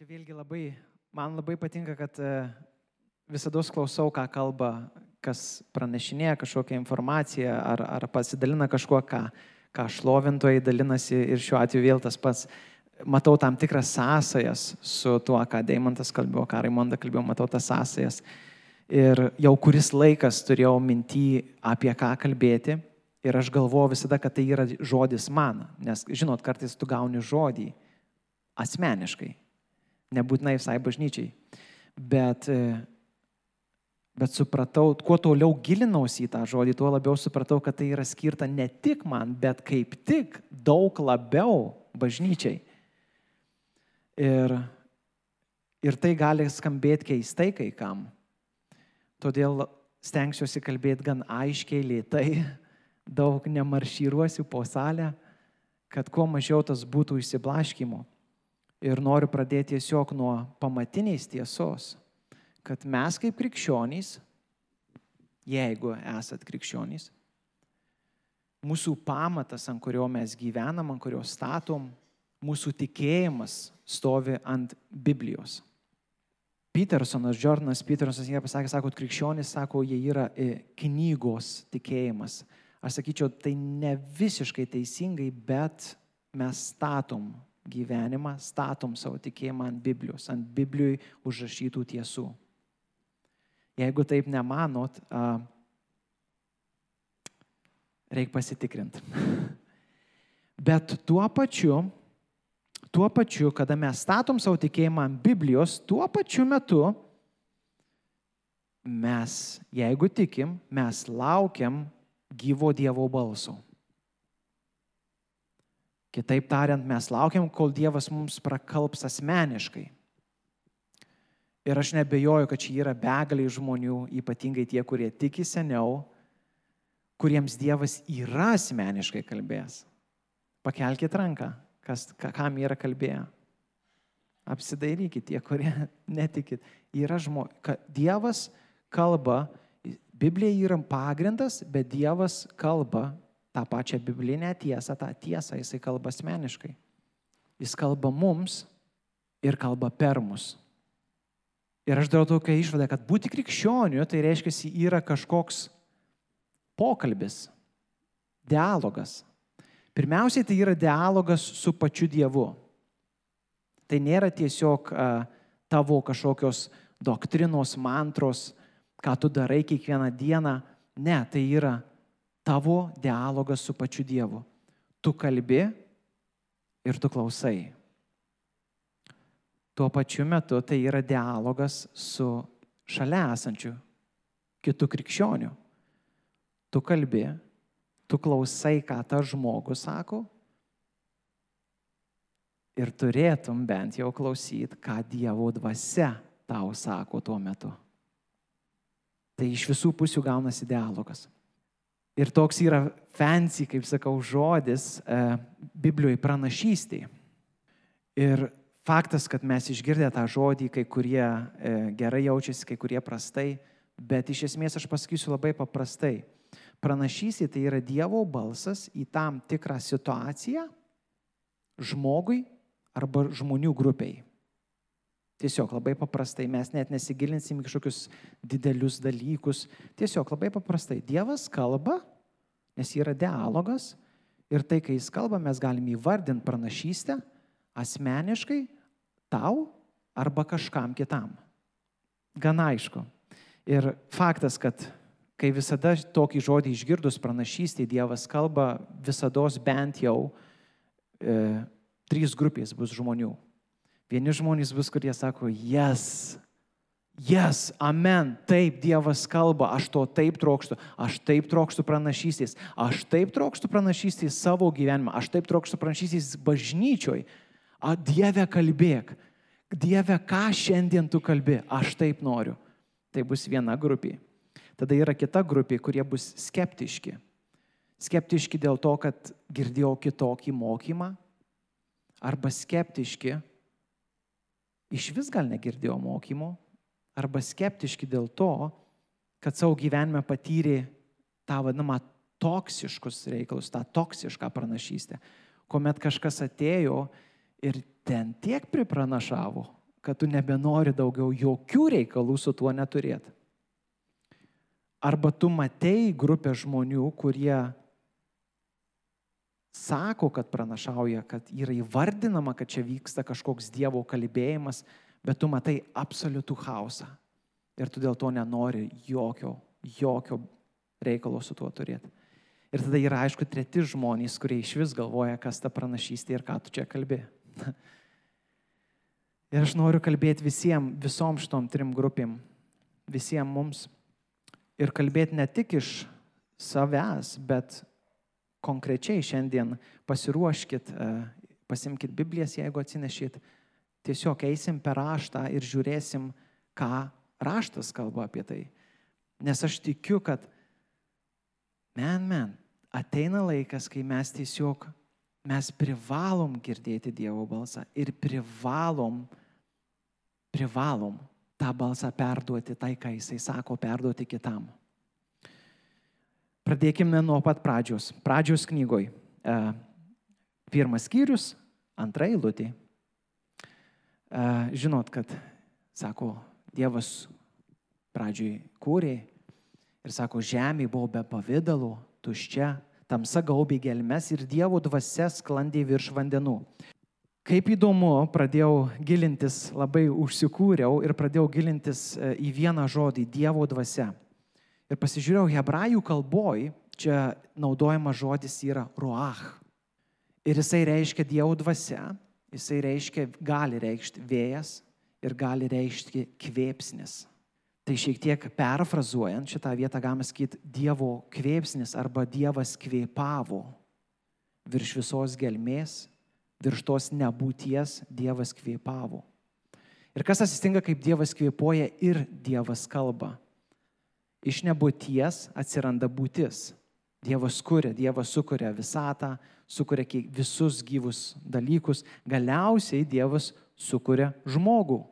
Čia vėlgi labai, man labai patinka, kad visada klausau, ką kalba, kas pranešinėja kažkokią informaciją ar, ar pasidalina kažkuo, ką, ką šlovintojai dalinasi ir šiuo atveju vėl tas pats. Matau tam tikras sąsajas su tuo, ką Deimantas kalbėjo, ką Raimonda kalbėjo, matau tas sąsajas. Ir jau kuris laikas turėjau mintį apie ką kalbėti. Ir aš galvoju visada, kad tai yra žodis man. Nes, žinot, kartais tu gauni žodį asmeniškai. Nebūtinai visai bažnyčiai. Bet Bet supratau, kuo toliau gilinausi į tą žodį, tuo labiau supratau, kad tai yra skirta ne tik man, bet kaip tik daug labiau bažnyčiai. Ir, ir tai gali skambėti keistai kai kam. Todėl stengsiuosi kalbėti gan aiškiai, lėtai, daug nemaršyruosiu po salę, kad kuo mažiau tas būtų įsiblaškimo. Ir noriu pradėti tiesiog nuo pamatinės tiesos kad mes kaip krikščionys, jeigu esat krikščionys, mūsų pamatas, ant kurio mes gyvenam, ant kurio statom, mūsų tikėjimas stovi ant Biblijos. Petersonas, Jordanas Petersonas, jie pasakė, sako, krikščionys, sako, jie yra e, knygos tikėjimas. Aš sakyčiau, tai ne visiškai teisingai, bet mes statom gyvenimą, statom savo tikėjimą ant Biblijos, ant Biblijui užrašytų tiesų. Jeigu taip nemanot, reikia pasitikrinti. Bet tuo pačiu, tuo pačiu, kada mes statom savo tikėjimą ant Biblijos, tuo pačiu metu mes, jeigu tikim, mes laukiam gyvo Dievo balso. Kitaip tariant, mes laukiam, kol Dievas mums prakalbs asmeniškai. Ir aš nebejoju, kad čia yra begaliai žmonių, ypatingai tie, kurie tiki seniau, kuriems Dievas yra asmeniškai kalbėjęs. Pakelkite ranką, kas, kam yra kalbėję. Apsidairykite tie, kurie netikit. Yra žmonės. Dievas kalba, Biblija yra pagrindas, bet Dievas kalba tą pačią biblinę tiesą, tą tiesą jisai kalba asmeniškai. Jis kalba mums ir kalba per mus. Ir aš darau tokią išvadą, kad būti krikščioniu tai reiškia, yra kažkoks pokalbis, dialogas. Pirmiausiai tai yra dialogas su pačiu Dievu. Tai nėra tiesiog uh, tavo kažkokios doktrinos, mantros, ką tu darai kiekvieną dieną. Ne, tai yra tavo dialogas su pačiu Dievu. Tu kalbi ir tu klausai. Tuo pačiu metu tai yra dialogas su šalia esančiu kitų krikščionių. Tu kalbi, tu klausai, ką tas žmogus sako ir turėtum bent jau klausyti, ką Dievo dvasia tau sako tuo metu. Tai iš visų pusių gaunasi dialogas. Ir toks yra fancy, kaip sakau, žodis e, Biblijoje pranašystėje. Ir faktas, kad mes išgirdę tą žodį, kai kurie e, gerai jaučiasi, kai kurie prastai, bet iš esmės aš pasakysiu labai paprastai. Pranašysė tai yra Dievo balsas į tam tikrą situaciją žmogui arba žmonių grupiai. Tiesiog labai paprastai, mes net nesigilinsim į kažkokius didelius dalykus. Tiesiog labai paprastai, Dievas kalba, nes yra dialogas ir tai, kai jis kalba, mes galim įvardinti pranašystę asmeniškai tau arba kažkam kitam. Gan aišku. Ir faktas, kad kai visada tokį žodį išgirdus pranašystį Dievas kalba, visada bent jau e, trys grupės bus žmonių. Vieni žmonės bus, kurie sako, jas, jas, amen, taip Dievas kalba, aš to taip trokštų, aš taip trokštų pranašystės, aš taip trokštų pranašystės savo gyvenimą, aš taip trokštų pranašystės bažnyčioj, A, Dieve kalbėk. Dieve, ką šiandien tu kalbi? Aš taip noriu. Tai bus viena grupė. Tada yra kita grupė, kurie bus skeptiški. Skeptiški dėl to, kad girdėjau kitokį mokymą. Arba skeptiški, iš vis gal negirdėjau mokymo. Arba skeptiški dėl to, kad savo gyvenime patyrė tą vadinamą toksiškus reikalus, tą toksišką pranašystę. Kuomet kažkas atėjo ir ten tiek pripranašavo, kad tu nebenori daugiau jokių reikalų su tuo neturėti. Arba tu matei grupę žmonių, kurie sako, kad pranašauja, kad yra įvardinama, kad čia vyksta kažkoks Dievo kalbėjimas, bet tu matai absoliutų chaosą. Ir tu dėl to nenori jokio, jokio reikalo su tuo turėti. Ir tada yra, aišku, treti žmonės, kurie iš vis galvoja, kas ta pranašystė ir ką tu čia kalbė. ir aš noriu kalbėti visiems, visom šitom trim grupėm, visiems mums. Ir kalbėti ne tik iš savęs, bet konkrečiai šiandien pasiruoškit, e, pasimkite Biblijas, jeigu atsinešit. Tiesiog eisim per raštą ir žiūrėsim, ką raštas kalba apie tai. Nes aš tikiu, kad men, men, ateina laikas, kai mes tiesiog, mes privalom girdėti Dievo balsą ir privalom, privalom tą balsą perduoti, tai, ką Jisai sako, perduoti kitam. Pradėkime nuo pat pradžios. Pradžios knygoj. E, pirmas skyrius, antra eilutė. E, žinot, kad, sako, Dievas pradžioj kūrė ir sako, žemė buvo be pavydalų, tuščia, tamsa gaubė gelmes ir Dievo dvasia sklandė virš vandenų. Kaip įdomu, pradėjau gilintis, labai užsikūriau ir pradėjau gilintis e, į vieną žodį - Dievo dvasia. Ir pasižiūrėjau, hebrajų kalboj čia naudojamas žodis yra ruach. Ir jisai reiškia Dievo dvasia, jisai reiškia, gali reikšti vėjas ir gali reikšti kvėpsnis. Tai šiek tiek perfrazuojant šitą vietą galima sakyti Dievo kvėpsnis arba Dievas kvėpavo virš visos gelmės, virš tos nebūties Dievas kvėpavo. Ir kas atsitinka, kaip Dievas kvėpuoja ir Dievas kalba. Iš nebūties atsiranda būtis. Dievas kuria, Dievas sukuria visatą, sukuria visus gyvus dalykus, galiausiai Dievas sukuria žmogų.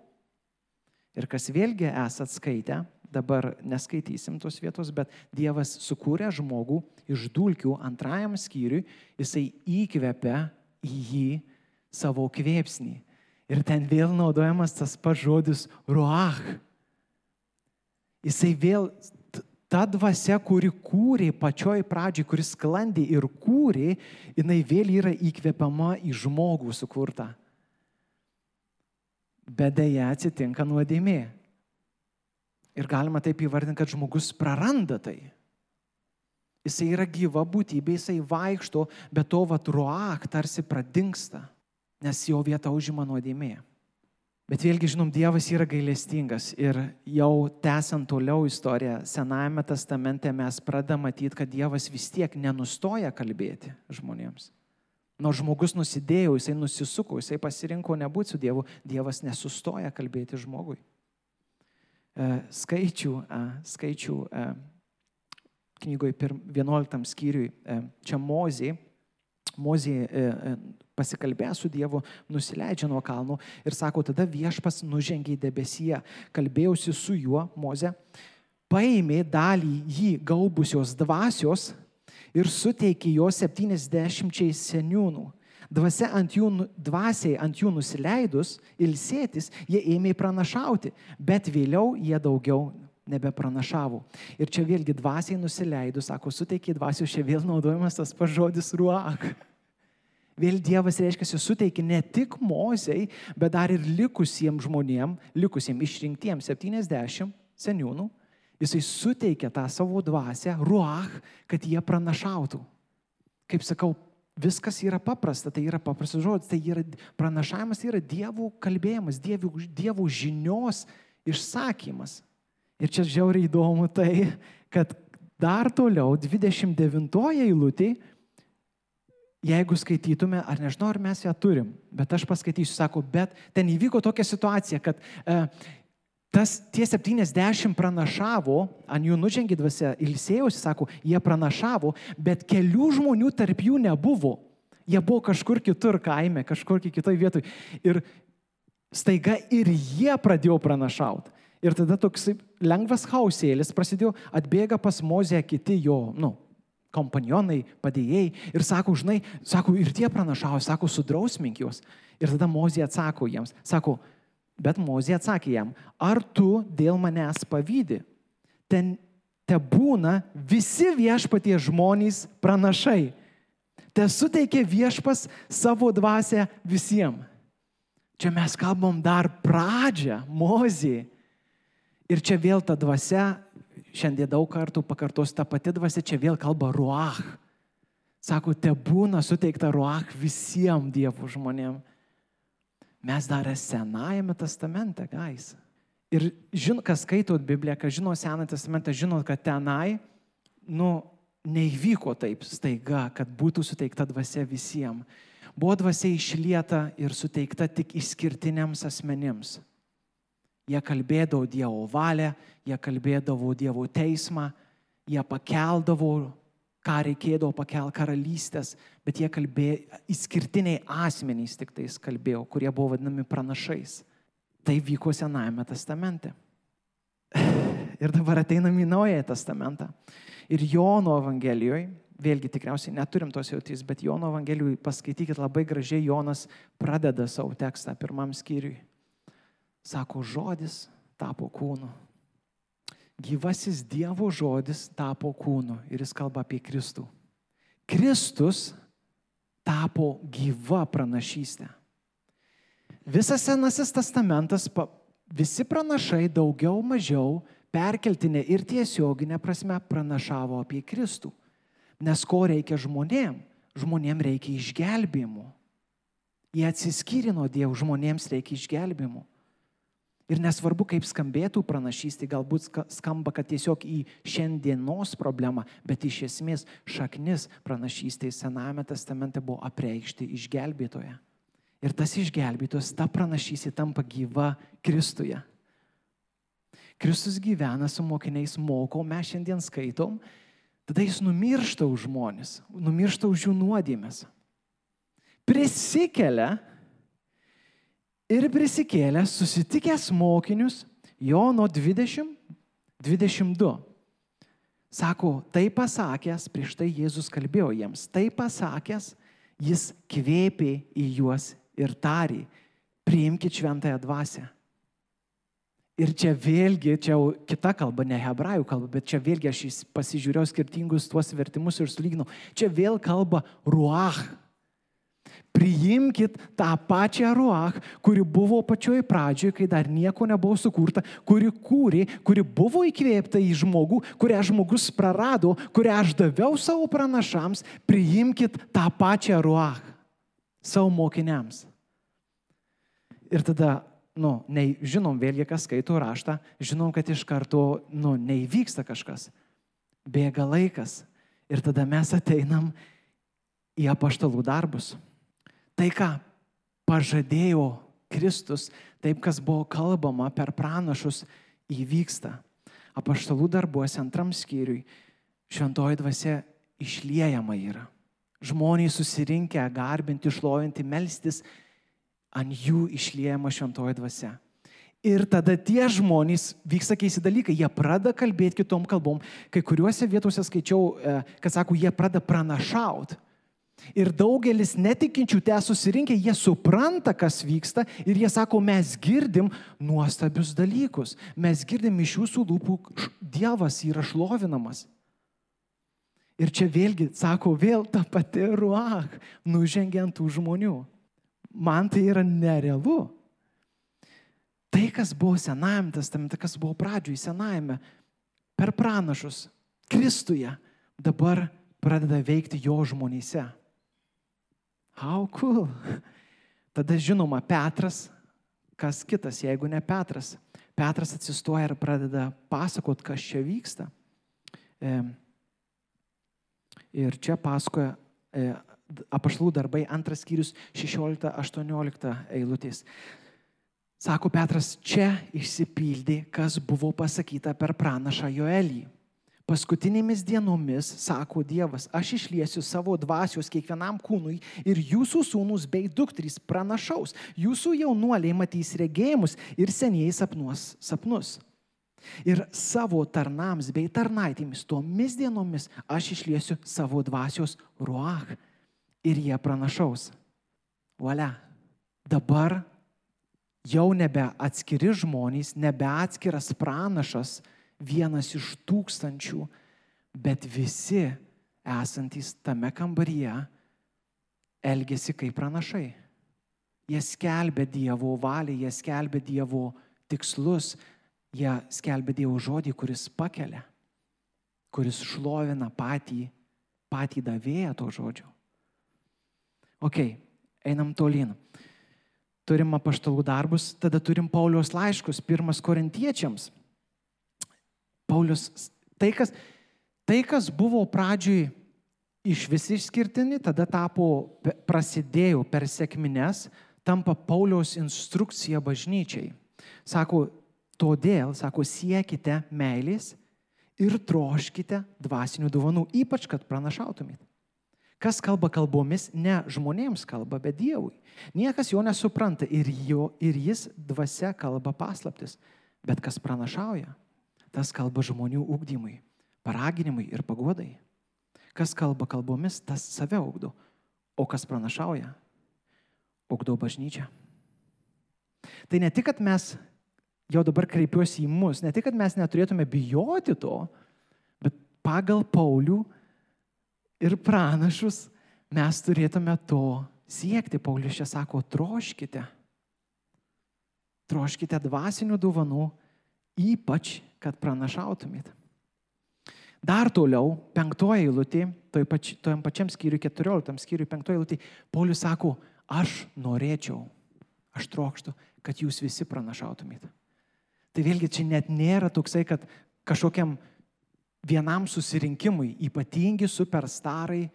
Ir kas vėlgi esat skaitę, dabar neskaitysim tos vietos, bet Dievas sukūrė žmogų iš dulkių antrajam skyriui, jisai įkvepia į jį savo kvėpsnį. Ir ten vėl naudojamas tas pats žodis ruach. Jisai vėl, ta dvasia, kuri kūrė pačioj pradžiai, kuris sklandė ir kūrė, jinai vėl yra įkvepiama į žmogų sukurtą bet dėja atsitinka nuodėmė. Ir galima taip įvardinti, kad žmogus praranda tai. Jisai yra gyva būtybė, jisai vaikšto, bet to vatruak tarsi pradingsta, nes jo vieta užima nuodėmė. Bet vėlgi, žinom, Dievas yra gailestingas ir jau tęsiant toliau istoriją, Senajame testamente mes pradame matyti, kad Dievas vis tiek nenustoja kalbėti žmonėms. Nors žmogus nusidėjo, jisai nusisuko, jisai pasirinko nebūti su Dievu, Dievas nesustoja kalbėti žmogui. E, skaičių, e, skaičių e, knygoje 11 skyriui, čia Mozė, Mozė pasikalbė su Dievu, nusileidžia nuo kalnų ir sako, tada viešpas nužengė į debesiją, kalbėjausi su juo, Moze, paėmė dalį jį gaubusios dvasios ir suteikė jo 70 seniūnų. Dvasia ant jų, nu, dvasiai ant jų nusileidus, ilsėtis, jie ėmė pranašauti, bet vėliau jie daugiau nebepranašavo. Ir čia vėlgi dvasiai nusileidus, sako, suteikė dvasios, čia vėl naudojamas tas pažodis ruak. Vėl Dievas reiškia, suteikė ne tik Mozei, bet dar ir likusiems žmonėms, likusiems išrinktiems 70 seniūnų, Jisai suteikia tą savo dvasę, ruach, kad jie pranašautų. Kaip sakau, viskas yra paprasta, tai yra paprastas žodis, tai yra pranašavimas, tai yra dievų kalbėjimas, dievų, dievų žinios išsakymas. Ir čia žiauriai įdomu tai, kad dar toliau 29 eilutė, jeigu skaitytume, ar nežinau, ar mes ją turim, bet aš paskaitysiu, sako, bet ten įvyko tokia situacija, kad uh, tas tie 70 pranašavo, ant jų nužengė dvasia, ilsėjusi, sako, jie pranašavo, bet kelių žmonių tarp jų nebuvo. Jie buvo kažkur kitur kaime, kažkur kitoje vietoje. Ir staiga ir jie pradėjo pranašauti. Ir tada toks lengvas hausėlis prasidėjo, atbėga pas Mozę kiti jo, nu, kompanionai, padėjėjai ir sako, žinai, sako, ir tie pranašavo, sako, sudrausmink juos. Ir tada Mozė atsako jiems, sako, Bet Mozė atsakė jam, ar tu dėl manęs pavydį? Ten te būna visi viešpatie žmonės pranašai. Te suteikia viešpas savo dvasę visiems. Čia mes kalbam dar pradžią, Mozė. Ir čia vėl ta dvasia, šiandien daug kartų pakartos tą patį dvasia, čia vėl kalba ruach. Sako, te būna suteikta ruach visiems dievų žmonėms. Mes dar Senajame testamente, gais. Ir žin, kas skaitot Bibliją, kas žino Seną testamentą, žinot, kad tenai, nu, neįvyko taip staiga, kad būtų suteikta dvasia visiems. Buvo dvasia išlieta ir suteikta tik išskirtiniams asmenims. Jie kalbėdavo Dievo valią, jie kalbėdavo Dievo teismą, jie pakeldavo ką reikėdavo pakel karalystės, bet jie kalbėjo, įskirtiniai asmenys tik tais kalbėjo, kurie buvo vadinami pranašais. Tai vyko Senajame testamente. Ir dabar ateinam į Naująją testamentą. Ir Jono Evangelijoje, vėlgi tikriausiai neturim tos jautys, bet Jono Evangelijoje paskaitykit labai gražiai, Jonas pradeda savo tekstą pirmam skyriui. Sako, žodis tapo kūnu gyvasis Dievo žodis tapo kūnu ir jis kalba apie Kristų. Kristus tapo gyva pranašystė. Visas Senasis testamentas, visi pranašai daugiau mažiau perkeltinė ir tiesioginė prasme pranašavo apie Kristų. Nes ko reikia žmonėm? Žmonėm reikia išgelbėjimo. Jie atsiskyrė nuo Dievo, žmonėms reikia išgelbėjimo. Ir nesvarbu, kaip skambėtų pranašystė, galbūt skamba, kad tiesiog į šiandienos problemą, bet iš esmės šaknis pranašystėje Sename testamente buvo apreikšti išgelbėtoje. Ir tas išgelbėtojas, ta pranašystė tampa gyva Kristuje. Kristus gyvena su mokiniais, moko, mes šiandien skaitom, tada jis numiršta už žmonės, numiršta už jų nuodėmės. Prisikelia ir prisikėlęs, susitikęs mokinius, Jono 20, 22. Sako, tai pasakęs, prieš tai Jėzus kalbėjo jiems, tai pasakęs, jis kvėpė į juos ir tarė, priimkite šventąją dvasę. Ir čia vėlgi, čia jau kita kalba, ne hebrajų kalba, bet čia vėlgi aš pasižiūrėjau skirtingus tuos vertimus ir sulyginau. Čia vėl kalba ruach Priimkit tą pačią ruach, kuri buvo pačioj pradžioje, kai dar nieko nebuvo sukurta, kuri kūrė, kuri buvo įkvėpta į žmogų, kurią žmogus prarado, kurią aš daviau savo pranašams. Priimkit tą pačią ruach savo mokiniams. Ir tada, nu, ne, žinom vėlgi, kas skaito raštą, žinom, kad iš karto, nu, neįvyksta kažkas. Bėga laikas. Ir tada mes ateinam į apaštalų darbus. Tai, ką pažadėjo Kristus, taip, kas buvo kalbama per pranašus, įvyksta. Apaštalų darbuose antram skyriui šventoji dvasia išliejama yra. Žmonės susirinkę, garbinti, šlovinti, melstis, ant jų išliejama šventoji dvasia. Ir tada tie žmonės vyksta keisti dalykai, jie pradeda kalbėti kitom kalbom. Kai kuriuose vietose skaičiau, e, kad sako, jie pradeda pranašauti. Ir daugelis netikinčių te susirinkę, jie supranta, kas vyksta ir jie sako, mes girdim nuostabius dalykus. Mes girdim iš jūsų lūpų, Dievas yra šlovinamas. Ir čia vėlgi, sako, vėl ta pati ruach, nužengiant tų žmonių. Man tai yra nerealu. Tai, kas buvo Senajame testamente, kas buvo pradžioje Senajame, per pranašus, Kristuje, dabar pradeda veikti jo žmonėse. How cool. Tada žinoma, Petras, kas kitas, jeigu ne Petras. Petras atsistoja ir pradeda pasakot, kas čia vyksta. Ir čia pasakoja e, apašlų darbai, antras skyrius 16-18 eilutės. Sako Petras, čia išsipildė, kas buvo pasakyta per pranašą Joelį. Paskutinėmis dienomis, sako Dievas, aš išliesiu savo dvasios kiekvienam kūnui ir jūsų sūnus bei dukterys pranašaus, jūsų jaunuoliai matys regėjimus ir senieji sapnuos sapnus. Ir savo tarnams bei tarnaitėmis tomis dienomis aš išliesiu savo dvasios ruach ir jie pranašaus. Valia. Dabar Jau nebe atskiri žmonės, nebe atskiras pranašas, vienas iš tūkstančių, bet visi esantys tame kambaryje elgesi kaip pranašai. Jie skelbia Dievo valią, jie skelbia Dievo tikslus, jie skelbia Dievo žodį, kuris pakelia, kuris šlovina patį, patį davėją to žodžio. Ok, einam tolyn. Turim apaštalų darbus, tada turim Paulius laiškus, pirmas korintiečiams. Paulius, tai kas, tai kas buvo pradžiui iš visi išskirtini, tada tapo, prasidėjo per sėkmines, tampa Pauliaus instrukcija bažnyčiai. Sako, todėl, sako, siekite meilės ir troškite dvasinių dovanų, ypač kad pranašautumėt. Kas kalba kalbomis, ne žmonėms kalba, bet Dievui. Niekas jo nesupranta ir, jo, ir jis dvasia kalba paslaptis. Bet kas pranašauja, tas kalba žmonių ugdymui, paraginimui ir pagodai. Kas kalba kalbomis, tas save ugdo. O kas pranašauja, ugdo bažnyčią. Tai ne tik, kad mes, jau dabar kreipiuosi į mus, ne tik, kad mes neturėtume bijoti to, bet pagal Paulių ir pranašus mes turėtume to siekti. Paulius čia sako, troškite. Troškite dvasinių dovanų, ypač, kad pranašautumėt. Dar toliau, penktoji eilutė, toj pač, tojam pačiam skyriui, keturioliktam skyriui, penktoji eilutė, Paulius sako, aš norėčiau, aš trokštų, kad jūs visi pranašautumėt. Tai vėlgi čia net nėra toksai, kad kažkokiam vienam susirinkimui ypatingi superstarai,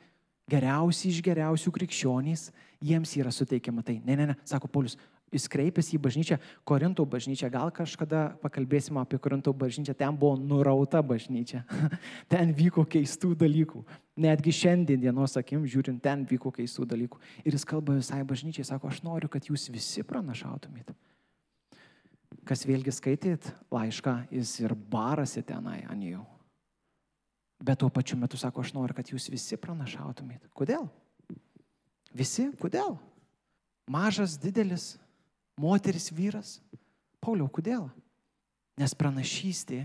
geriausi iš geriausių krikščionys, jiems yra suteikiama tai. Ne, ne, ne, sako Paulius, jis kreipėsi į bažnyčią, Korinto bažnyčią, gal kažkada pakalbėsime apie Korinto bažnyčią, ten buvo nurauta bažnyčia, ten vyko keistų dalykų, netgi šiandien dienos akim žiūrint, ten vyko keistų dalykų. Ir jis kalba visai bažnyčiai, sako, aš noriu, kad jūs visi pranašautumėt. Kas vėlgi skaityt laišką, jis ir barasi tenai ant jų. Bet tuo pačiu metu sako, aš noriu, kad jūs visi pranašautumėt. Kodėl? Visi? Kodėl? Mažas, didelis, moteris, vyras. Pauliau, kodėl? Nes pranašystė,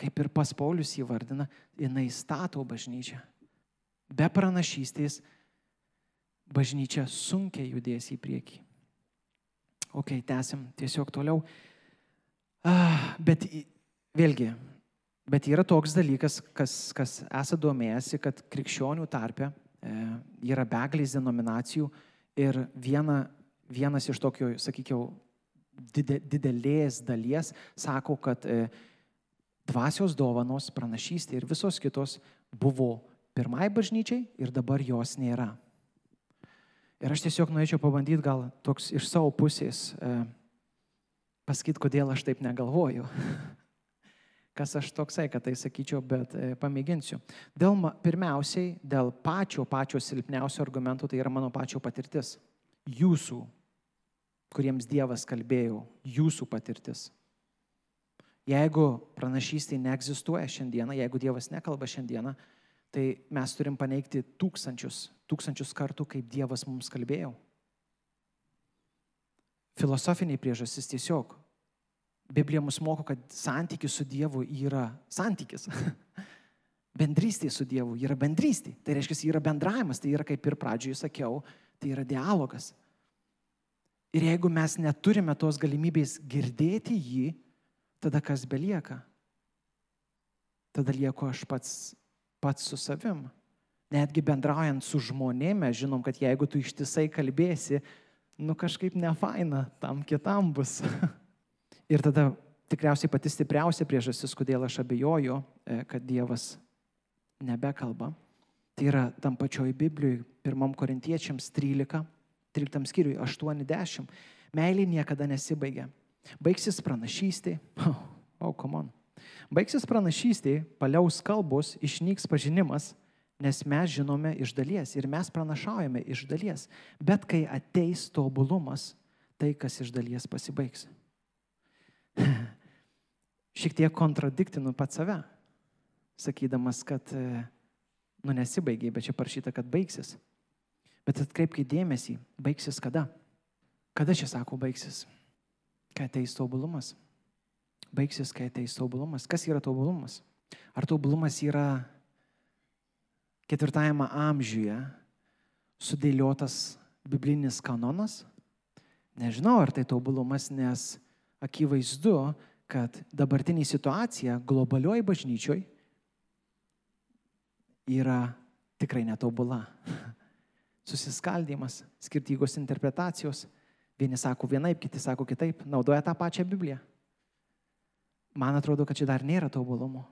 kaip ir pas Paulius įvardina, jinai stato bažnyčią. Be pranašystės bažnyčia sunkiai judės į priekį. Ok, tęsim tiesiog toliau. Ah, bet vėlgi, Bet yra toks dalykas, kas, kas esate domėjęsi, kad krikščionių tarpe e, yra begalės denominacijų ir viena, vienas iš tokio, sakykime, didelės dalies sako, kad e, dvasios dovanos, pranašystė ir visos kitos buvo pirmai bažnyčiai ir dabar jos nėra. Ir aš tiesiog norėčiau pabandyti gal toks iš savo pusės e, pasakyti, kodėl aš taip negalvoju. kas aš toksai, kad tai sakyčiau, bet e, pamėginsiu. Dėl, pirmiausiai, dėl pačio, pačio silpniausio argumento, tai yra mano pačio patirtis. Jūsų, kuriems Dievas kalbėjo, jūsų patirtis. Jeigu pranašystė neegzistuoja šiandieną, jeigu Dievas nekalba šiandieną, tai mes turim paneigti tūkstančius, tūkstančius kartų, kaip Dievas mums kalbėjo. Filosofiniai priežastys tiesiog Biblija mus moko, kad santykis su Dievu yra santykis. Bendrystė su Dievu yra bendrystė. Tai reiškia, yra bendravimas, tai yra, kaip ir pradžioje sakiau, tai yra dialogas. Ir jeigu mes neturime tos galimybės girdėti jį, tada kas belieka? Tada lieku aš pats, pats su savim. Netgi bendraujant su žmonėmis, žinom, kad jeigu tu ištisai kalbėsi, nu kažkaip nefaina, tam kitam bus. Ir tada tikriausiai pati stipriausia priežastis, kodėl aš abejoju, e, kad Dievas nebekalba, tai yra tam pačioj Biblijoje, pirmam korintiečiams 13, 13 skyriui 80. Meilė niekada nesibaigia. Baigsis pranašystė. Oh, oh, come on. Baigsis pranašystė, paliaus kalbos, išnyks pažinimas, nes mes žinome iš dalies ir mes pranašaujame iš dalies. Bet kai ateis tobulumas, tai kas iš dalies pasibaigs. šiek tiek kontradiktinu pat save, sakydamas, kad, e, nu, nesibaigiai, bet čia parašyta, kad baigsis. Bet atkreipkite dėmesį, baigsis kada? Kada čia sako baigsis? kai ateis tobulumas. Baigsis, kai ateis tobulumas. Kas yra tobulumas? Ar tobulumas yra ketvirtajame amžiuje sudėliotas biblinis kanonas? Nežinau, ar tai tobulumas, nes akivaizdu, kad dabartinė situacija globalioj bažnyčioj yra tikrai netobula. Susiskaldimas, skirtingos interpretacijos. Vieni sako vienaip, kiti sako kitaip, naudoja tą pačią Bibliją. Man atrodo, kad čia dar nėra tobulumo.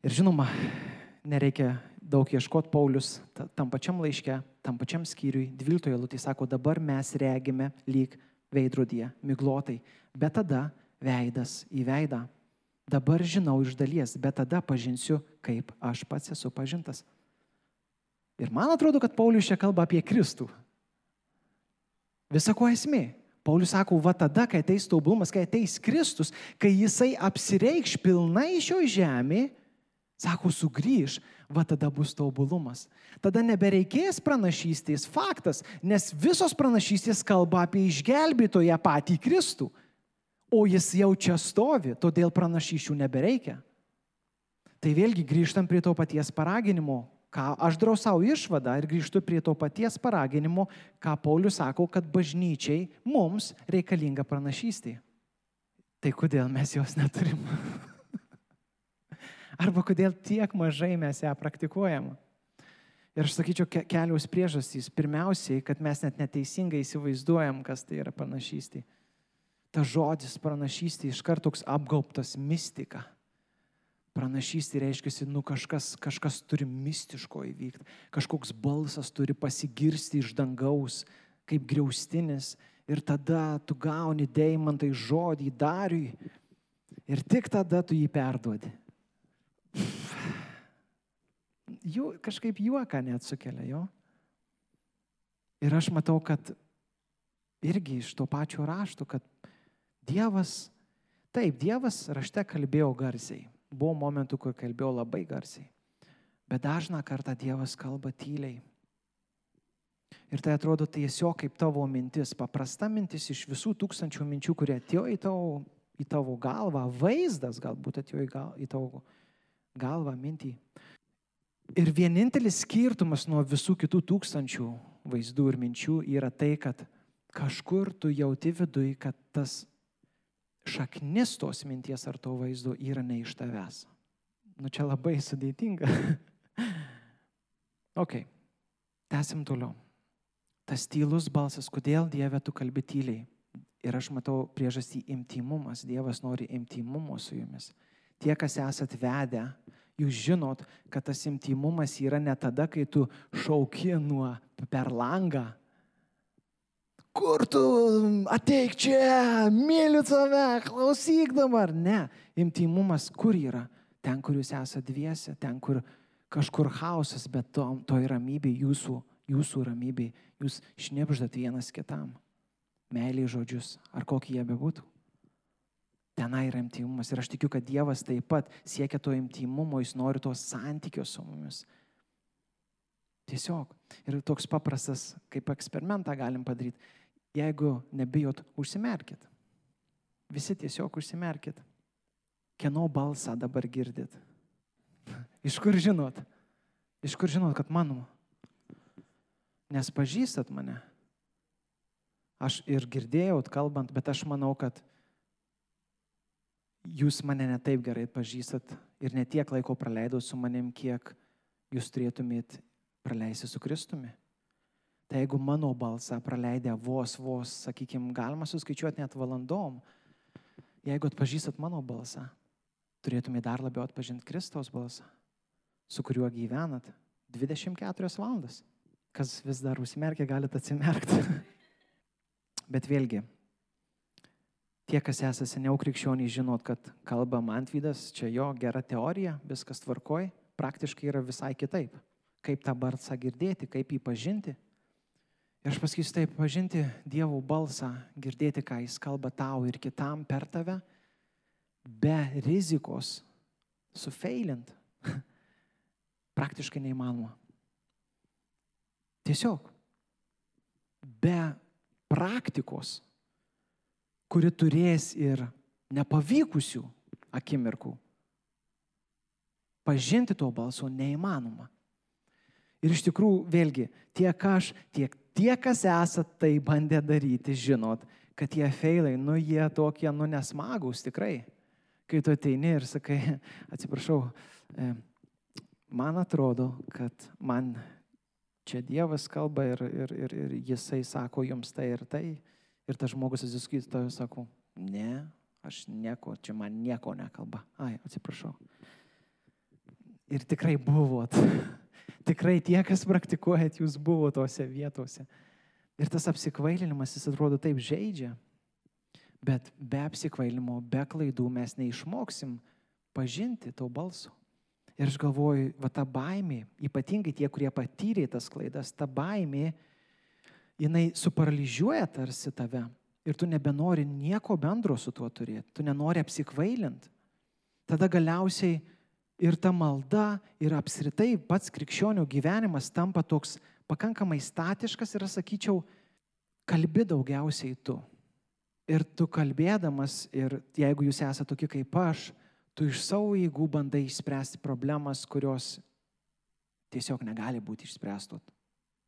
Ir žinoma, nereikia daug ieškoti Paulius tam pačiam laiške, tam pačiam skyriui, 12 eilutė sako, dabar mes regime lyg veidrodyje, miglotai, bet tada veidas į veidą. Dabar žinau iš dalies, bet tada pažinsiu, kaip aš pats esu pažintas. Ir man atrodo, kad Paulius čia kalba apie Kristų. Visako esmė. Paulius sako, va tada, kai ateis tobulumas, kai ateis Kristus, kai jisai apsireikš pilnai šio žemė, sako, sugrįž, va tada bus tobulumas. Tada nebereikės pranašystės faktas, nes visos pranašystės kalba apie išgelbėtoją patį Kristų. O jis jau čia stovi, todėl pranašyšių nebereikia. Tai vėlgi grįžtam prie to paties paraginimo, ką aš darau savo išvadą ir grįžtu prie to paties paraginimo, ką Paulius sako, kad bažnyčiai mums reikalinga pranašystė. Tai kodėl mes jos neturim? Arba kodėl tiek mažai mes ją praktikuojam? Ir aš sakyčiau, kelios priežastys. Pirmiausiai, kad mes net neteisingai įsivaizduojam, kas tai yra pranašystė. Ta žodis pranašystė iš karto toks apgaubtas mistika. Pranašystė reiškia, nu kažkas, kažkas turi mistiško įvykti, kažkoks balsas turi pasigirsti iš dangaus, kaip griaustinis. Ir tada tu gauni deimantai žodį dariui. Ir tik tada tu jį perduodi. Jų, kažkaip juoką net sukelia jo. Ir aš matau, kad irgi iš to pačio rašto, kad Dievas, taip, Dievas rašte kalbėjo garsiai. Buvo momentų, kur kalbėjo labai garsiai. Bet dažną kartą Dievas kalba tyliai. Ir tai atrodo tiesiog kaip tavo mintis, paprasta mintis iš visų tūkstančių minčių, kurie atėjo į tavo, į tavo galvą, vaizdas galbūt atėjo į, gal, į tavo galvą, mintį. Ir vienintelis skirtumas nuo visų kitų tūkstančių vaizdų ir minčių yra tai, kad kažkur tu jauti viduje, kad tas šaknis tos minties ar to vaizdo yra ne iš tavęs. Nu čia labai sudėtinga. ok, tęsim toliau. Tas tylus balsas, kodėl Dieve tu kalbi tyliai? Ir aš matau priežastį imtimumas. Dievas nori imtimumo su jumis. Tie, kas esat vedę, jūs žinot, kad tas imtimumas yra ne tada, kai tu šauki nuo per langą kur tu ateik čia, myliu tave, klausyk dabar. Ne, intimumas kur yra? Ten, kur jūs esate dviese, ten, kur kažkur chaosas, bet to, toj ramybė, jūsų, jūsų ramybė, jūs šnipždat vienas kitam. Meiliai žodžius, ar kokie jie bebūtų. Tenai yra intimumas. Ir aš tikiu, kad Dievas taip pat siekia to intimumo, jis nori tos santykios su mumis. Tiesiog. Ir toks paprastas, kaip eksperimentą galim padaryti. Jeigu nebijot, užsimerkit. Visi tiesiog užsimerkit. Kieno balsą dabar girdit? Iš kur žinot? Iš kur žinot, kad mano? Nes pažįstat mane. Aš ir girdėjau kalbant, bet aš manau, kad jūs mane netaip gerai pažįstat ir ne tiek laiko praleidau su manim, kiek jūs turėtumėt praleisti su Kristumi. Tai jeigu mano balsą praleidę vos, vos, sakykime, galima suskaičiuoti net valandom, jeigu atpažįstat mano balsą, turėtumai dar labiau atpažinti Kristaus balsą, su kuriuo gyvenat 24 valandas. Kas vis dar užsimerkia, galite atsimerkti. Bet vėlgi, tie, kas esate seniau krikščioniai, žinot, kad kalba Mantvydas, čia jo gera teorija, viskas tvarkoj, praktiškai yra visai kitaip. Kaip tą balsą girdėti, kaip jį pažinti. Ir aš pasakysiu taip, pažinti Dievo balsą, girdėti, ką Jis kalba tau ir kitam per tave, be rizikos, sufeilint, praktiškai neįmanoma. Tiesiog be praktikos kuri turės ir nepavykusių akimirkų. Pažinti to balso neįmanoma. Ir iš tikrųjų, vėlgi, tiek aš, tiek tie, kas esat tai bandę daryti, žinot, kad tie feilai, nu jie tokie, nu nesmagus tikrai. Kai tu ateini ir sakai, atsiprašau, e, man atrodo, kad man čia Dievas kalba ir, ir, ir, ir jisai sako jums tai ir tai. Ir tas žmogus atsiskys, to sako, ne, aš nieko, čia man nieko nekalba. Ai, atsiprašau. Ir tikrai buvot. Tikrai tie, kas praktikuojat, jūs buvo tose vietose. Ir tas apsikvailinimas, jis atrodo taip žaidžia. Bet be apsikvailinimo, be klaidų mes neišmoksim pažinti to balso. Ir aš galvoju, va ta baimė, ypatingai tie, kurie patyrė tas klaidas, ta baimė, jinai suparaližiuoja tarsi tave. Ir tu nebenori nieko bendro su tuo turėti, tu nenori apsikvailinti. Tada galiausiai ir ta malda, ir apskritai pats krikščionių gyvenimas tampa toks pakankamai statiškas ir, sakyčiau, kalbi daugiausiai tu. Ir tu kalbėdamas, ir jeigu jūs esate tokie kaip aš, tu iš savo jėgų bandai išspręsti problemas, kurios tiesiog negali būti išspręstos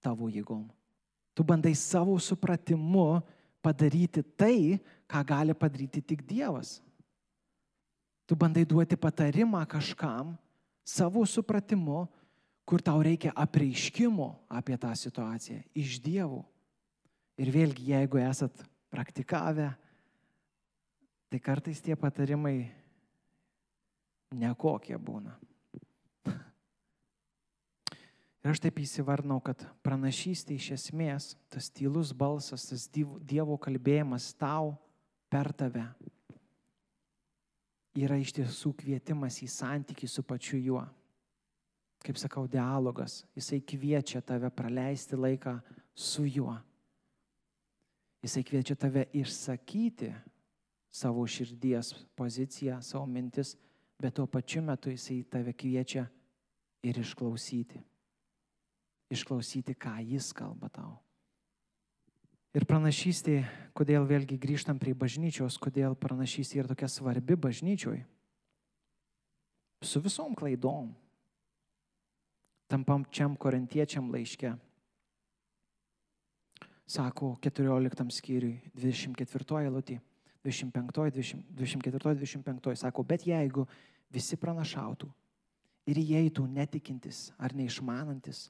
tavo jėgom. Tu bandai savo supratimu padaryti tai, ką gali padaryti tik Dievas. Tu bandai duoti patarimą kažkam savo supratimu, kur tau reikia apreiškimo apie tą situaciją iš Dievo. Ir vėlgi, jeigu esat praktikavę, tai kartais tie patarimai nekokie būna. Ir aš taip įsivardinau, kad pranašystė iš esmės, tas tylus balsas, tas Dievo kalbėjimas tau per tave yra iš tiesų kvietimas į santykį su pačiu juo. Kaip sakau, dialogas. Jisai kviečia tave praleisti laiką su juo. Jisai kviečia tave išsakyti savo širdies poziciją, savo mintis bet tuo pačiu metu jisai tave kviečia ir išklausyti. Išklausyti, ką jis kalba tau. Ir pranašystė, kodėl vėlgi grįžtam prie bažnyčios, kodėl pranašystė yra tokia svarbi bažnyčioj. Su visom klaidom. Tam pačiam korintiečiam laiške. Sako 14 skyriui, 24 eilutė. 25, 24, 25 sako, bet jeigu visi pranašautų ir įeitų netikintis ar neišmanantis,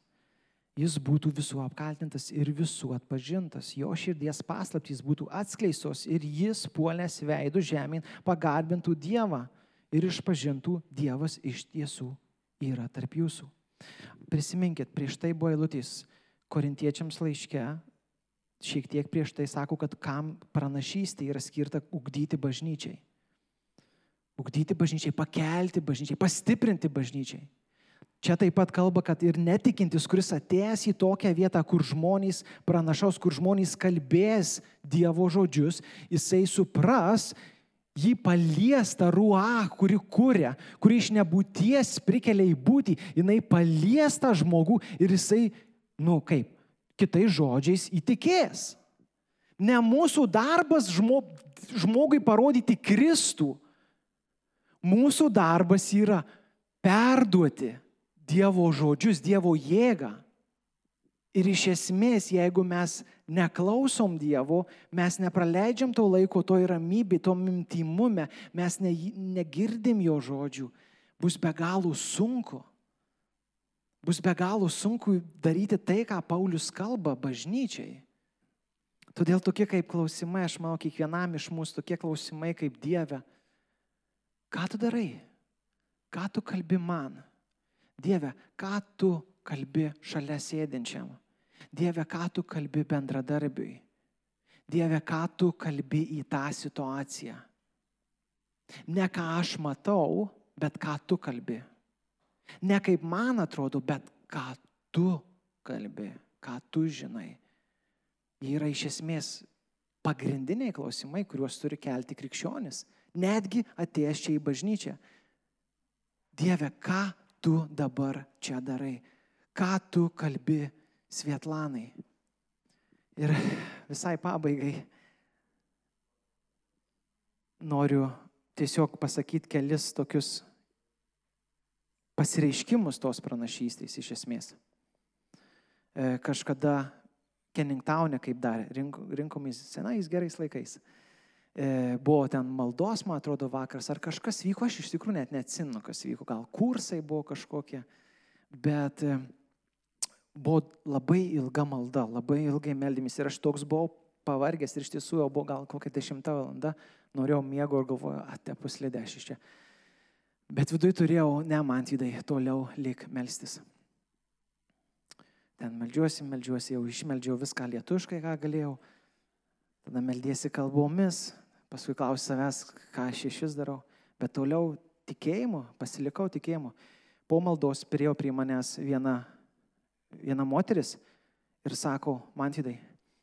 jis būtų visų apkaltintas ir visų atpažintas, jo širdies paslaptys būtų atskleistos ir jis puolęs veidų žemyn pagarbintų Dievą ir išpažintų Dievas iš tiesų yra tarp jūsų. Prisiminkit, prieš tai buvo eilutės korintiečiams laiške, šiek tiek prieš tai sako, kad kam pranašystė yra skirta ugdyti bažnyčiai. Ugdyti bažnyčiai, pakelti bažnyčiai, pastiprinti bažnyčiai. Čia taip pat kalba, kad ir netikintis, kuris atėjęs į tokią vietą, kur žmonės pranašaus, kur žmonės kalbės Dievo žodžius, jisai supras, jį palies tą ruą, kuri kūrė, kuri iš nebūties prikelia į būtį, jinai palies tą žmogų ir jisai, nu kaip, kitais žodžiais įtikės. Ne mūsų darbas žmogui parodyti Kristų. Mūsų darbas yra perduoti Dievo žodžius, Dievo jėgą. Ir iš esmės, jeigu mes neklausom Dievo, mes nepraleidžiam to laiko, to ramybė, to mintimume, mes ne, negirdim jo žodžių, bus be galo sunku bus be galo sunku daryti tai, ką Paulius kalba bažnyčiai. Todėl tokie kaip klausimai, aš manau, kiekvienam iš mūsų tokie klausimai kaip Dieve, ką tu darai? Ką tu kalbi man? Dieve, ką tu kalbi šalia sėdinčiam? Dieve, ką tu kalbi bendradarbiui? Dieve, ką tu kalbi į tą situaciją? Ne ką aš matau, bet ką tu kalbi. Ne kaip man atrodo, bet ką tu kalbi, ką tu žinai. Jie yra iš esmės pagrindiniai klausimai, kuriuos turi kelti krikščionis, netgi atėjęs čia į bažnyčią. Dieve, ką tu dabar čia darai? Ką tu kalbi Svietlanai? Ir visai pabaigai noriu tiesiog pasakyti kelis tokius pasireiškimus tos pranašystės iš esmės. E, kažkada Keningtaune, kaip dar, rink, rinkomis senais gerais laikais, buvo ten maldos, man atrodo, vakaras, ar kažkas vyko, aš iš tikrųjų net neatsimenu, kas vyko, gal kursai buvo kažkokie, bet e, buvo labai ilga malda, labai ilgai meldymis ir aš toks buvau pavargęs ir iš tiesų jau buvo gal kokia dešimta valanda, norėjau miego ir galvojau, ate puslėdė aš iš čia. Bet viduje turėjau, ne man vidai, toliau lik melstis. Ten melžiuosi, melžiuosi, jau išmeldžiau viską lietuškai, ką galėjau. Tada meldėsi kalbomis, paskui klausi savęs, ką aš vis darau. Bet toliau tikėjimu, pasilikau tikėjimu. Po maldos priejo prie manęs viena, viena moteris ir sako, man tydai,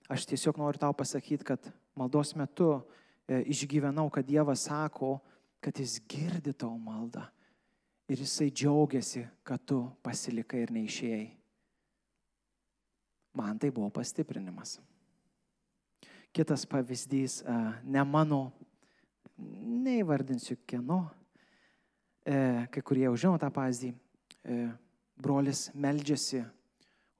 aš tiesiog noriu tau pasakyti, kad maldos metu e, išgyvenau, kad Dievas sako, kad jis girdi tavo maldą. Ir jisai džiaugiasi, kad tu pasilikai ir neišėjai. Man tai buvo pastiprinimas. Kitas pavyzdys, ne mano, neįvardinsiu kieno, e, kai kurie jau žino tą pavyzdį, e, brolis meldžiasi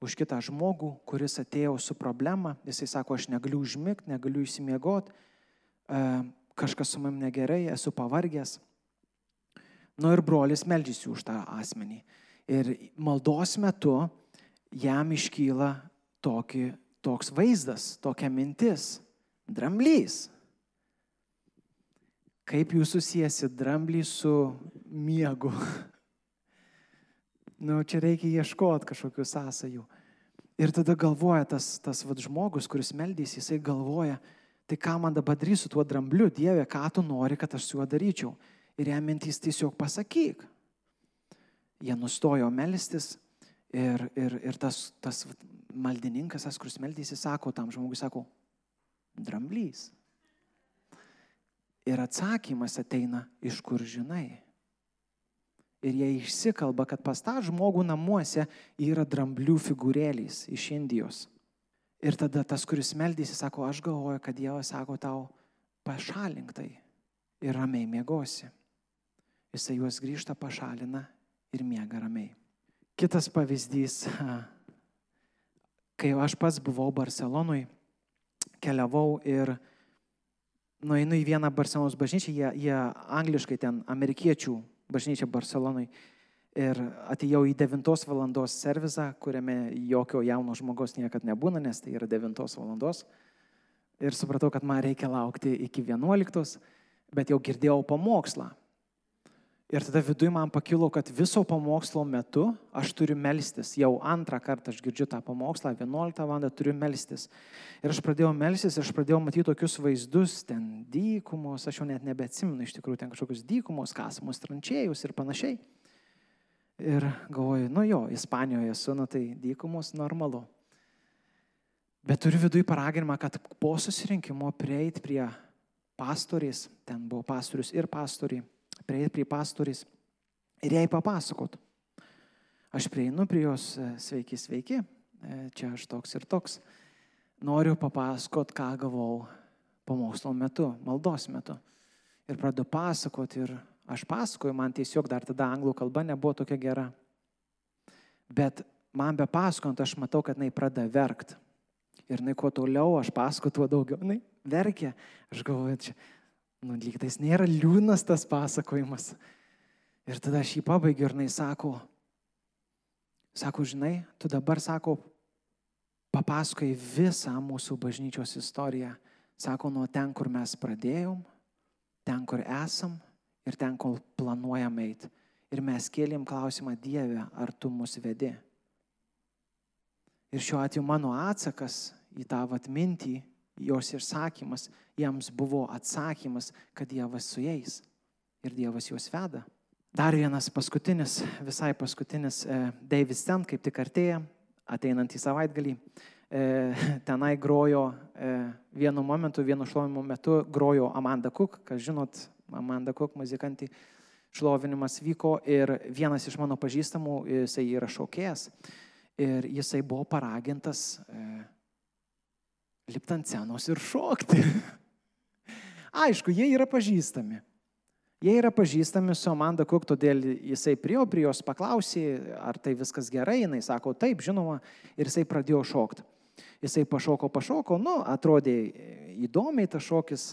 už kitą žmogų, kuris atėjo su problema, jisai sako, aš negaliu užmigti, negaliu įsimiegoti, e, kažkas su manim negerai, esu pavargęs. Nu ir brolis meldžiasi už tą asmenį. Ir maldos metu jam iškyla tokį, toks vaizdas, tokia mintis - dramblys. Kaip jūs susijęsi dramblį su miegu? nu, čia reikia ieškoti kažkokių sąsajų. Ir tada galvoja tas, tas vad žmogus, kuris meldys, jisai galvoja, tai ką man dabar darysiu su tuo drambliu, Dieve, ką tu nori, kad aš su juo daryčiau. Ir jam mintys tiesiog pasakyk. Jie nustojo melstis ir, ir, ir tas, tas maldininkas, tas, kuris meldysi, sako tam žmogui, sako, dramblys. Ir atsakymas ateina iš kur žinai. Ir jie išsikalba, kad pas tą žmogų namuose yra dramblių figūrėlės iš Indijos. Ir tada tas, kuris meldysi, sako, aš galvoju, kad Dievas sako tau, pašalink tai ir ramiai mėgosi. Jisai juos grįžta, pašalina ir miega ramiai. Kitas pavyzdys kai aš pats buvau Barcelonui, keliavau ir nueinu į vieną Barcelonos bažnyčią, jie, jie angliškai ten, amerikiečių bažnyčia Barcelonui. Ir atėjau į 9 valandos servizą, kuriame jokio jauno žmogaus niekada nebūna, nes tai yra 9 valandos. Ir supratau, kad man reikia laukti iki 11, bet jau girdėjau pamokslą. Ir tada viduje man pakilo, kad viso pamokslo metu aš turiu melstis. Jau antrą kartą aš girdžiu tą pamokslą, 11 val. turiu melstis. Ir aš pradėjau melstis aš pradėjau matyti tokius vaizdus, ten dykumos, aš jau net nebeatsimenu iš tikrųjų, ten kažkokius dykumos, kasamos trančėjus ir panašiai. Ir galvoju, nu jo, Ispanijoje esu, nu tai dykumos normalu. Bet turiu viduje paraginimą, kad po susirinkimo prieiti prie pastorės, ten buvo pastorius ir pastoriai prieiti prie pastorės ir jai papasakot. Aš prieinu prie jos, e, sveiki, sveiki, e, čia aš toks ir toks. Noriu papasakot, ką gavau pamokslo metu, maldos metu. Ir pradedu pasakoti ir aš pasakoju, man tiesiog dar tada anglų kalba nebuvo tokia gera. Bet man be pasakojant, aš matau, kad jinai pradeda verkti. Ir jinai kuo toliau aš pasakoju, tuo daugiau jinai verkia. Aš galvoju, čia nu, lyg tais nėra liūdnas tas pasakojimas. Ir tada aš jį pabaigiu ir jinai sako, sako, žinai, tu dabar, sako, papasakai visą mūsų bažnyčios istoriją. Sako, nuo ten, kur mes pradėjom, ten, kur esam ir ten, kol planuojam eiti. Ir mes kėlėm klausimą Dievę, ar tu mus vedi. Ir šiuo atveju mano atsakas į tą atmintį jos išsakymas jiems buvo atsakymas, kad Dievas su jais ir Dievas juos veda. Dar vienas paskutinis, visai paskutinis, e, David Stent, kaip tik artėja, ateinant į savaitgalį, e, tenai grojo e, vienu momentu, vienu šlovimo metu grojo Amanda Cook, kas žinot, Amanda Cook muzikantį šlovinimas vyko ir vienas iš mano pažįstamų, jisai yra šaukėjas ir jisai buvo paragintas lipti ant senos ir šokti. Aišku, jie yra pažįstami. Jie yra pažįstami su Amanda Cook, todėl jisai prie, prie jos paklausė, ar tai viskas gerai, jinai sako, taip, žinoma, ir jisai pradėjo šokti. Jisai pašoko, pašoko, nu, atrodė įdomiai tas šokis.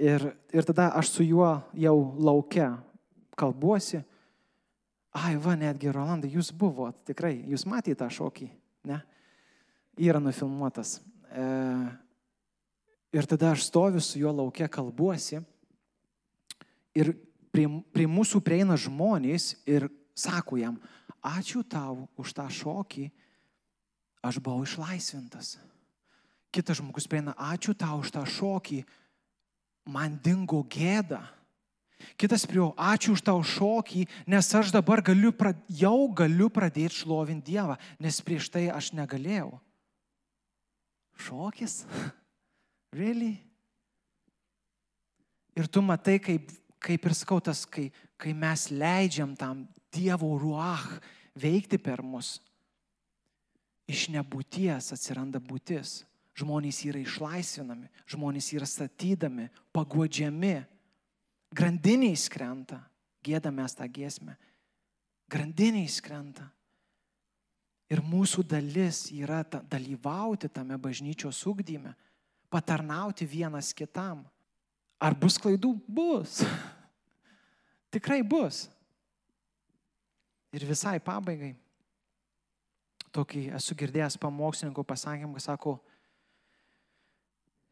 Ir, ir tada aš su juo jau laukia kalbuosi. Ai, va, netgi Rolandai, jūs buvot, tikrai, jūs matėte tą šokį, ne? Yra nufilmuotas. E, ir tada aš stoviu su juo laukia kalbuosi ir prie, prie mūsų prieina žmonės ir sako jam, ačiū tau už tą šokį, aš buvau išlaisvintas. Kitas žmogus prieina, ačiū tau už tą šokį, man dingo gėda. Kitas prie jo, ačiū už tau šokį, nes aš dabar galiu, jau galiu pradėti šlovinti Dievą, nes prieš tai aš negalėjau. Šokis? Really? Ir tu matai, kaip, kaip ir sakau, tas, kai, kai mes leidžiam tam Dievo ruach veikti per mus, iš nebūties atsiranda būtis. Žmonės yra išlaisvinami, žmonės yra statydami, paguodžiami, grandiniai skrenta, gėdamės tą giesmę, grandiniai skrenta. Ir mūsų dalis yra ta, dalyvauti tame bažnyčios ugdyme, patarnauti vienas kitam. Ar bus klaidų? Bus. Tikrai bus. Ir visai pabaigai. Tokį esu girdėjęs pamokslininkų pasakymą, sako,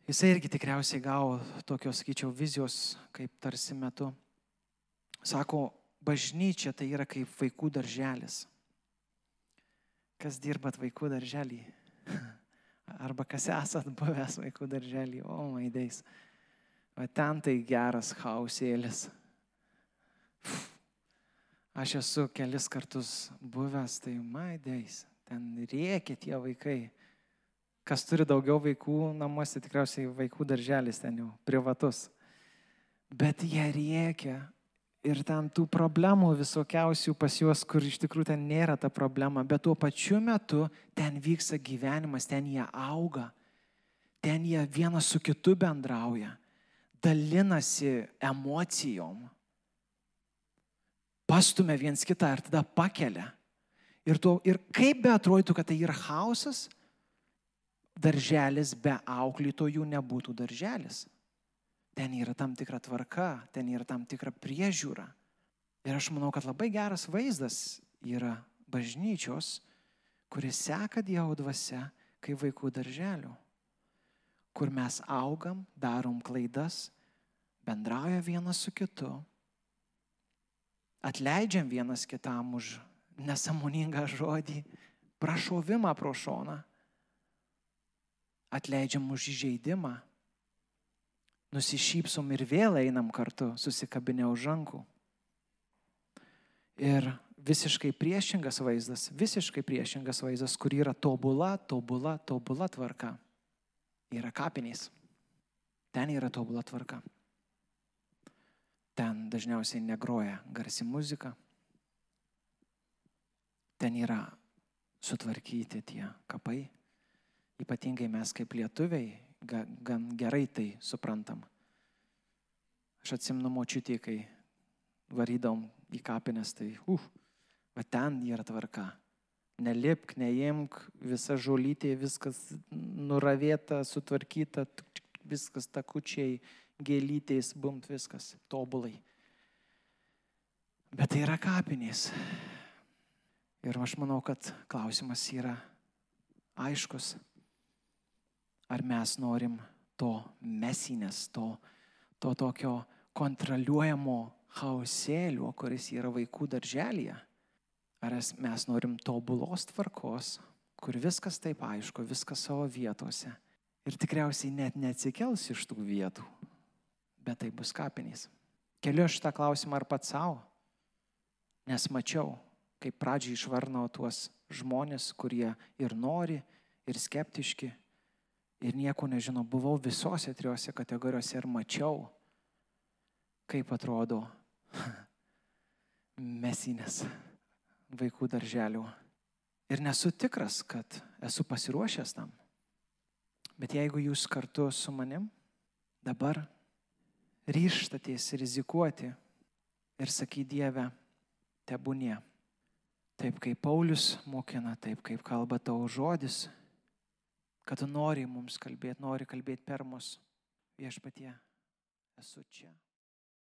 Jisai irgi tikriausiai gavo tokios, sakyčiau, vizijos, kaip tarsi metu. Sako, bažnyčia tai yra kaip vaikų darželis. Kas dirbat vaikų darželį? Arba kas esat buvęs vaikų darželį? O, maidais. O ten tai geras hausėlis. Aš esu kelis kartus buvęs, tai maidais. Ten rėkia tie vaikai. Kas turi daugiau vaikų namuose, tikriausiai vaikų darželis ten jau privatus. Bet jie rėkia ir ten tų problemų visokiausių pas juos, kur iš tikrųjų ten nėra ta problema, bet tuo pačiu metu ten vyksta gyvenimas, ten jie auga, ten jie vienas su kitu bendrauja, dalinasi emocijom, pastumia viens kitą ir tada pakelia. Ir, tuo, ir kaip be atrodytų, kad tai yra chaosas, darželis be auklėtojų nebūtų darželis. Ten yra tam tikra tvarka, ten yra tam tikra priežiūra. Ir aš manau, kad labai geras vaizdas yra bažnyčios, kuris seka Dievo dvasia kaip vaikų darželių, kur mes augam, darom klaidas, bendrauja vienas su kitu, atleidžiam vienas kitam už nesamoningą žodį, prašovimą pro šoną atleidžiam už įžeidimą, nusišypsom ir vėl einam kartu, susikabinę už rankų. Ir visiškai priešingas vaizdas, visiškai priešingas vaizdas, kur yra tobula, tobula, tobula tvarka, yra kapinės. Ten yra tobula tvarka. Ten dažniausiai negroja garsi muzika. Ten yra sutvarkyti tie kapai, Ypatingai mes kaip lietuviai gan gerai tai suprantam. Aš atsimnu močiutį, kai varydom į kapines, tai, uh, va ten yra tvarka. Nelipk, neimk, visa žolytė, viskas nuravėta, sutvarkyta, viskas takučiai, gėlytės, bumt, viskas tobulai. Bet tai yra kapinės. Ir aš manau, kad klausimas yra aiškus. Ar mes norim to mesinės, to, to tokio kontroliuojamo chaosėlio, kuris yra vaikų darželėje? Ar mes norim tobulos tvarkos, kur viskas taip aišku, viskas savo vietose ir tikriausiai net neatsikels iš tų vietų, bet tai bus kapinys. Keliu aš tą klausimą ar pats savo, nes mačiau, kaip pradžiai išvarnau tuos žmonės, kurie ir nori, ir skeptiški, ir nieko nežinau. Buvau visose trijose kategorijose ir mačiau, kaip atrodo mesinės vaikų darželių. Ir nesu tikras, kad esu pasiruošęs tam. Bet jeigu jūs kartu su manim dabar ryštatės rizikuoti ir sakyti Dieve, tebūnie. Taip kaip Paulius mokina, taip kaip kalba tavo žodis, kad tu nori mums kalbėti, nori kalbėti per mus viešpatie. Esu čia.